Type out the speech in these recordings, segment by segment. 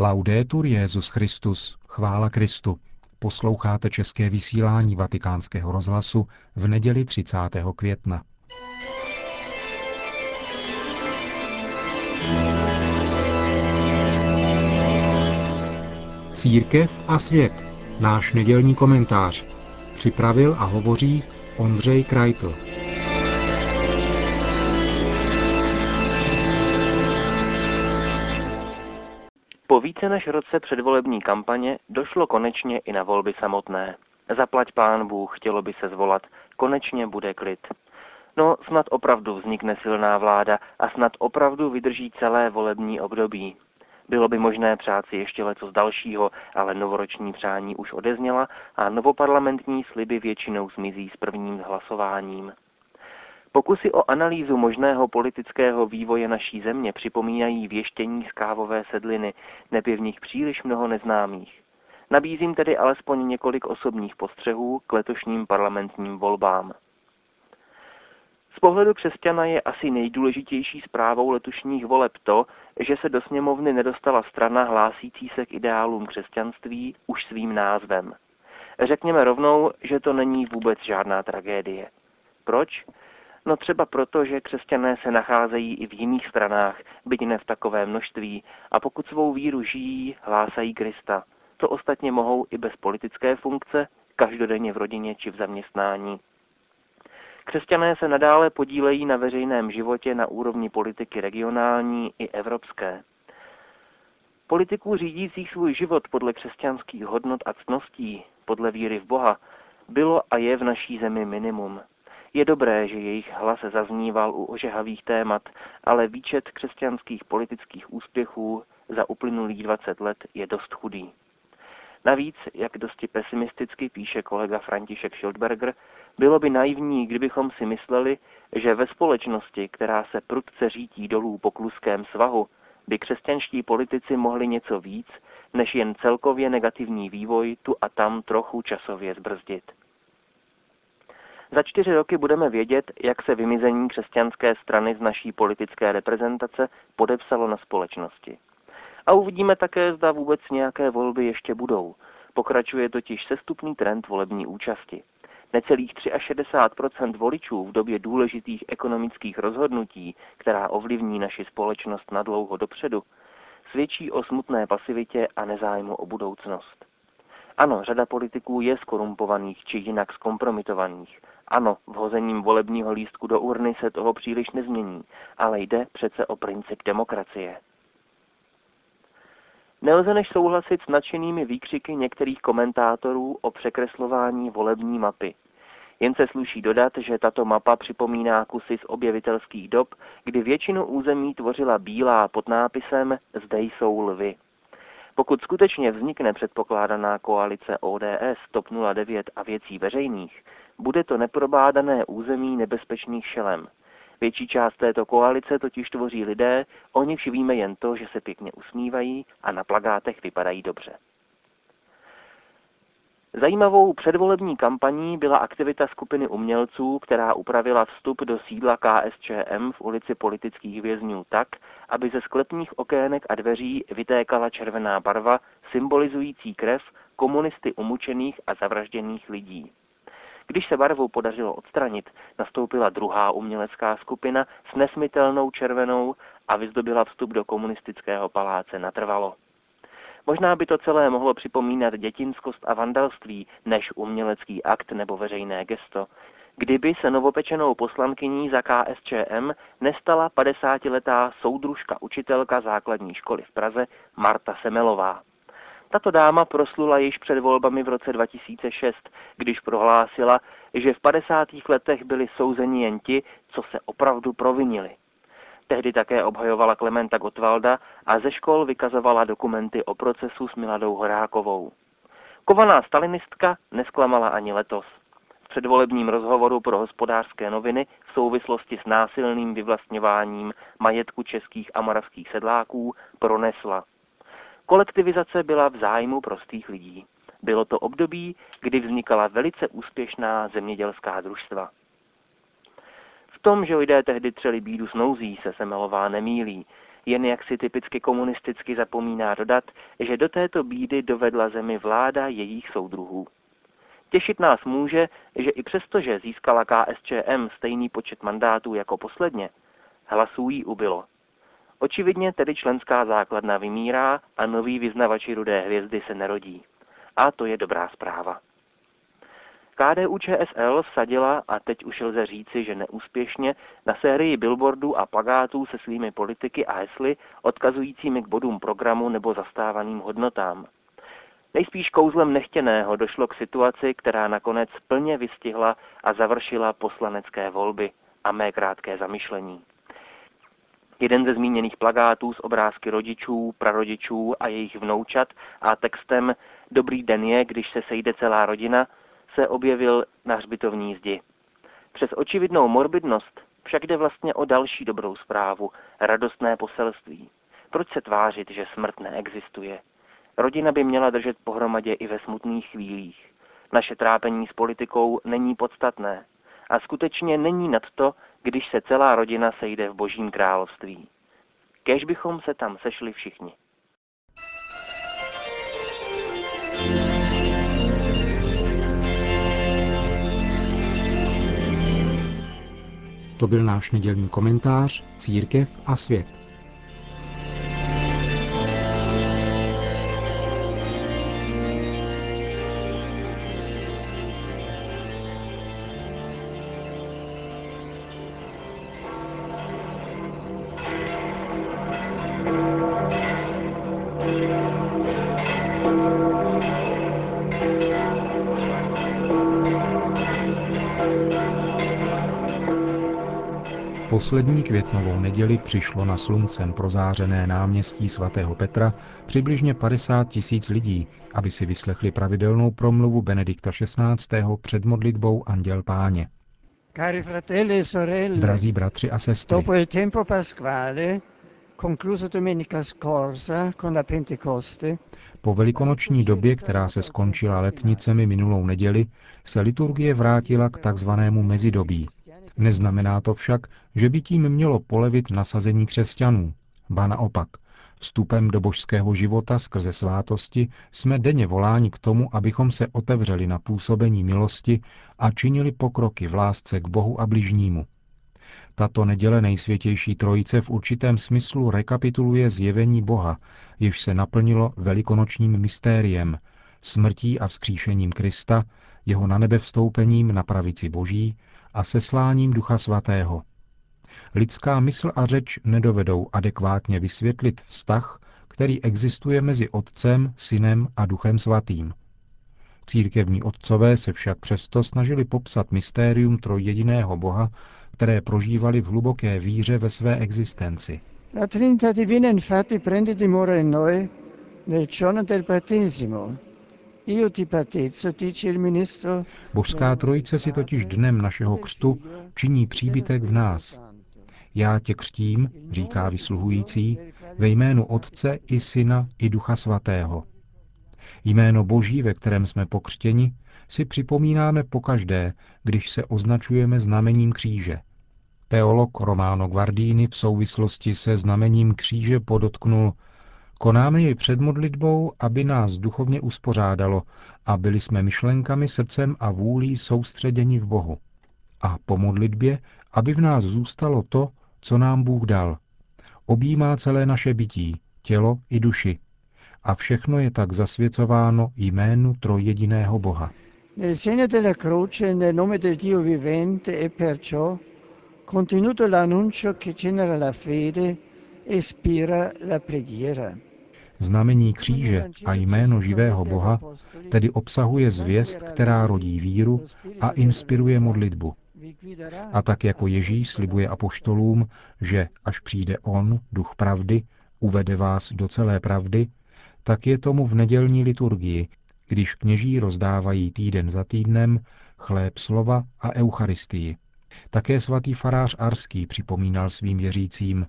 Laudetur Jezus Christus, chvála Kristu. Posloucháte české vysílání Vatikánského rozhlasu v neděli 30. května. Církev a svět. Náš nedělní komentář. Připravil a hovoří Ondřej Krajtl. Po více než roce předvolební kampaně došlo konečně i na volby samotné. Zaplať pán Bůh, chtělo by se zvolat, konečně bude klid. No, snad opravdu vznikne silná vláda a snad opravdu vydrží celé volební období. Bylo by možné přát si ještě leco z dalšího, ale novoroční přání už odezněla a novoparlamentní sliby většinou zmizí s prvním hlasováním. Pokusy o analýzu možného politického vývoje naší země připomínají věštění z kávové sedliny, neby v nich příliš mnoho neznámých. Nabízím tedy alespoň několik osobních postřehů k letošním parlamentním volbám. Z pohledu křesťana je asi nejdůležitější zprávou letošních voleb to, že se do sněmovny nedostala strana hlásící se k ideálům křesťanství už svým názvem. Řekněme rovnou, že to není vůbec žádná tragédie. Proč? No třeba proto, že křesťané se nacházejí i v jiných stranách, byť ne v takové množství, a pokud svou víru žijí, hlásají Krista. To ostatně mohou i bez politické funkce, každodenně v rodině či v zaměstnání. Křesťané se nadále podílejí na veřejném životě na úrovni politiky regionální i evropské. Politiků řídících svůj život podle křesťanských hodnot a ctností, podle víry v Boha, bylo a je v naší zemi minimum. Je dobré, že jejich hlas zazníval u ožehavých témat, ale výčet křesťanských politických úspěchů za uplynulých 20 let je dost chudý. Navíc, jak dosti pesimisticky píše kolega František Schildberger, bylo by naivní, kdybychom si mysleli, že ve společnosti, která se prudce řítí dolů po kluském svahu, by křesťanští politici mohli něco víc, než jen celkově negativní vývoj tu a tam trochu časově zbrzdit. Za čtyři roky budeme vědět, jak se vymizení křesťanské strany z naší politické reprezentace podepsalo na společnosti. A uvidíme také, zda vůbec nějaké volby ještě budou. Pokračuje totiž sestupný trend volební účasti. Necelých 63% voličů v době důležitých ekonomických rozhodnutí, která ovlivní naši společnost na dlouho dopředu, svědčí o smutné pasivitě a nezájmu o budoucnost. Ano, řada politiků je skorumpovaných či jinak zkompromitovaných. Ano, vhozením volebního lístku do urny se toho příliš nezmění, ale jde přece o princip demokracie. Nelze než souhlasit s nadšenými výkřiky některých komentátorů o překreslování volební mapy. Jen se sluší dodat, že tato mapa připomíná kusy z objevitelských dob, kdy většinu území tvořila bílá pod nápisem Zde jsou lvy. Pokud skutečně vznikne předpokládaná koalice ODS, TOP 09 a věcí veřejných, bude to neprobádané území nebezpečných šelem. Větší část této koalice totiž tvoří lidé, o nichž víme jen to, že se pěkně usmívají a na plagátech vypadají dobře. Zajímavou předvolební kampaní byla aktivita skupiny umělců, která upravila vstup do sídla KSČM v ulici politických vězňů tak, aby ze sklepních okének a dveří vytékala červená barva symbolizující krev komunisty umučených a zavražděných lidí. Když se barvu podařilo odstranit, nastoupila druhá umělecká skupina s nesmitelnou červenou a vyzdobila vstup do komunistického paláce natrvalo. Možná by to celé mohlo připomínat dětinskost a vandalství než umělecký akt nebo veřejné gesto, kdyby se novopečenou poslankyní za KSČM nestala 50-letá soudružka učitelka základní školy v Praze Marta Semelová. Tato dáma proslula již před volbami v roce 2006, když prohlásila, že v 50. letech byli souzeni jen ti, co se opravdu provinili. Tehdy také obhajovala Klementa Gottwalda a ze škol vykazovala dokumenty o procesu s Miladou Horákovou. Kovaná stalinistka nesklamala ani letos. V předvolebním rozhovoru pro hospodářské noviny v souvislosti s násilným vyvlastňováním majetku českých a moravských sedláků pronesla. Kolektivizace byla v zájmu prostých lidí. Bylo to období, kdy vznikala velice úspěšná zemědělská družstva. V tom, že lidé tehdy třeli bídu s nouzí, se Semelová nemílí. Jen jak si typicky komunisticky zapomíná dodat, že do této bídy dovedla zemi vláda jejich soudruhů. Těšit nás může, že i přesto, že získala KSČM stejný počet mandátů jako posledně, hlasů jí ubylo. Očividně tedy členská základna vymírá a noví vyznavači rudé hvězdy se nerodí. A to je dobrá zpráva. KDU ČSL vsadila, a teď už lze říci, že neúspěšně, na sérii billboardů a plagátů se svými politiky a hesly odkazujícími k bodům programu nebo zastávaným hodnotám. Nejspíš kouzlem nechtěného došlo k situaci, která nakonec plně vystihla a završila poslanecké volby a mé krátké zamyšlení. Jeden ze zmíněných plagátů s obrázky rodičů, prarodičů a jejich vnoučat a textem Dobrý den je, když se sejde celá rodina, se objevil na hřbitovní zdi. Přes očividnou morbidnost však jde vlastně o další dobrou zprávu, radostné poselství. Proč se tvářit, že smrt neexistuje? Rodina by měla držet pohromadě i ve smutných chvílích. Naše trápení s politikou není podstatné. A skutečně není nad to, když se celá rodina sejde v božím království. Kež bychom se tam sešli všichni. To byl náš nedělní komentář Církev a svět. Poslední květnovou neděli přišlo na sluncem prozářené náměstí svatého Petra přibližně 50 tisíc lidí, aby si vyslechli pravidelnou promluvu Benedikta XVI. před modlitbou Anděl Páně. Cari fratelli e sorelle, Drazí bratři a sestry, po velikonoční době, která se skončila letnicemi minulou neděli, se liturgie vrátila k takzvanému mezidobí, Neznamená to však, že by tím mělo polevit nasazení křesťanů. Ba naopak, vstupem do božského života skrze svátosti jsme denně voláni k tomu, abychom se otevřeli na působení milosti a činili pokroky v lásce k Bohu a bližnímu. Tato neděle nejsvětější trojice v určitém smyslu rekapituluje zjevení Boha, jež se naplnilo velikonočním mystériem, smrtí a vzkříšením Krista, jeho na nebe vstoupením na pravici Boží a sesláním Ducha Svatého. Lidská mysl a řeč nedovedou adekvátně vysvětlit vztah, který existuje mezi Otcem, Synem a Duchem Svatým. Církevní otcové se však přesto snažili popsat mystérium trojjediného Boha, které prožívali v hluboké víře ve své existenci. la Trinità Divina infatti prende dimora in noi nel giorno del battesimo, Božská trojice si totiž dnem našeho křtu činí příbytek v nás. Já tě křtím, říká vysluhující, ve jménu Otce i Syna i Ducha Svatého. Jméno Boží, ve kterém jsme pokřtěni, si připomínáme pokaždé, když se označujeme znamením kříže. Teolog Romano Guardini v souvislosti se znamením kříže podotknul, Konáme jej před modlitbou, aby nás duchovně uspořádalo a byli jsme myšlenkami, srdcem a vůlí soustředěni v Bohu. A po modlitbě, aby v nás zůstalo to, co nám Bůh dal. Objímá celé naše bytí, tělo i duši. A všechno je tak zasvěcováno jménu trojjediného Boha. Nel segno della e l'annuncio che genera la fede ispira la preghiera. Znamení kříže a jméno živého Boha tedy obsahuje zvěst, která rodí víru a inspiruje modlitbu. A tak jako Ježíš slibuje apoštolům, že až přijde On, duch pravdy, uvede vás do celé pravdy, tak je tomu v nedělní liturgii, když kněží rozdávají týden za týdnem chléb slova a eucharistii. Také svatý farář Arský připomínal svým věřícím,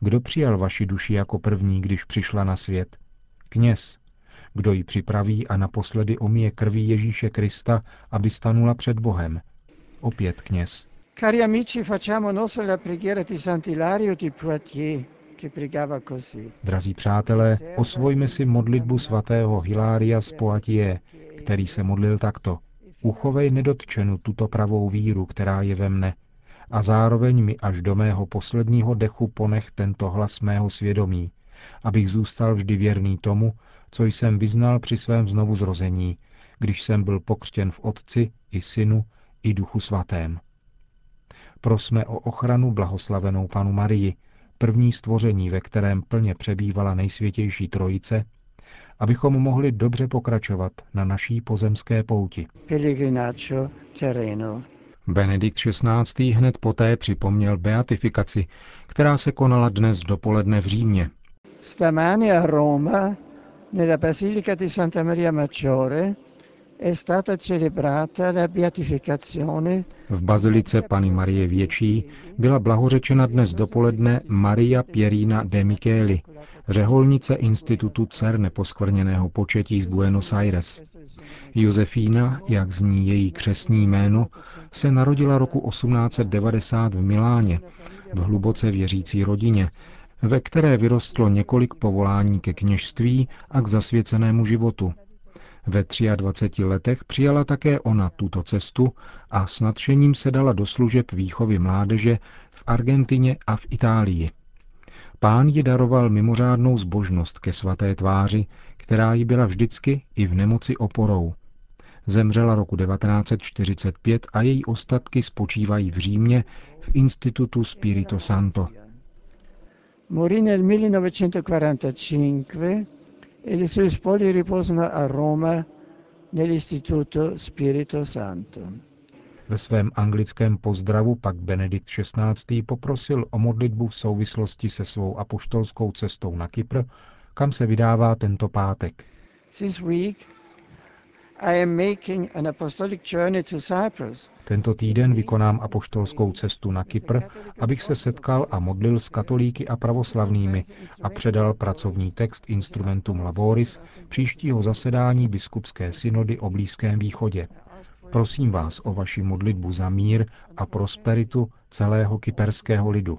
kdo přijal vaši duši jako první, když přišla na svět? Kněz. Kdo ji připraví a naposledy omije krví Ježíše Krista, aby stanula před Bohem? Opět kněz. Cari amici, facciamo nostra la preghiera di Sant'Ilario di Poitiers. Drazí přátelé, osvojme si modlitbu svatého Hilária z Poatie, který se modlil takto. Uchovej nedotčenu tuto pravou víru, která je ve mne, a zároveň mi až do mého posledního dechu ponech tento hlas mého svědomí, abych zůstal vždy věrný tomu, co jsem vyznal při svém znovu zrození, když jsem byl pokřtěn v Otci i Synu i Duchu Svatém. Prosme o ochranu blahoslavenou panu Marii, první stvoření, ve kterém plně přebývala nejsvětější trojice, abychom mohli dobře pokračovat na naší pozemské pouti. Benedikt XVI. hned poté připomněl beatifikaci, která se konala dnes dopoledne v Římě. Stamani a Roma, nella Basilica di Santa Maria Maggiore, v bazilice Pany Marie Větší byla blahořečena dnes dopoledne Maria Pierina de Micheli, řeholnice Institutu Cer neposkvrněného početí z Buenos Aires. Josefína, jak zní její křesní jméno, se narodila roku 1890 v Miláně, v hluboce věřící rodině, ve které vyrostlo několik povolání ke kněžství a k zasvěcenému životu – ve 23 letech přijala také ona tuto cestu a s nadšením se dala do služeb výchovy mládeže v Argentině a v Itálii. Pán ji daroval mimořádnou zbožnost ke svaté tváři, která jí byla vždycky i v nemoci oporou. Zemřela roku 1945 a její ostatky spočívají v Římě v Institutu Spirito Santo. Morì nel 1945 e le sue spoglie riposano a Roma nell'Istituto Spirito Santo. Ve svém anglickém pozdravu pak Benedikt XVI. poprosil o modlitbu v souvislosti se svou apoštolskou cestou na Kypr, kam se vydává tento pátek. This week Tento týden vykonám apoštolskou cestu na Kypr, abych se setkal a modlil s katolíky a pravoslavnými a předal pracovní text Instrumentum Laboris příštího zasedání biskupské synody o Blízkém východě. Prosím vás o vaši modlitbu za mír a prosperitu celého kyperského lidu,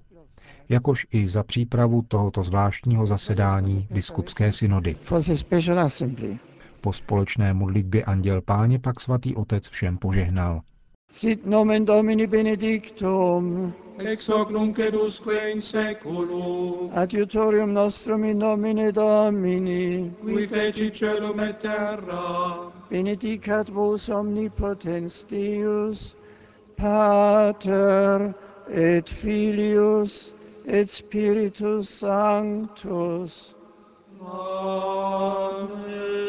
jakož i za přípravu tohoto zvláštního zasedání biskupské synody. Po společné modlitbě Anděl Páně pak svatý otec všem požehnal. Sit nomen Domini benedictum, ex hoc nunc edusque in seculum, adiutorium nostrum in nomine Domini, qui feci celum et terra, benedicat vos omnipotens Deus, Pater et Filius et Spiritus Sanctus. Amen.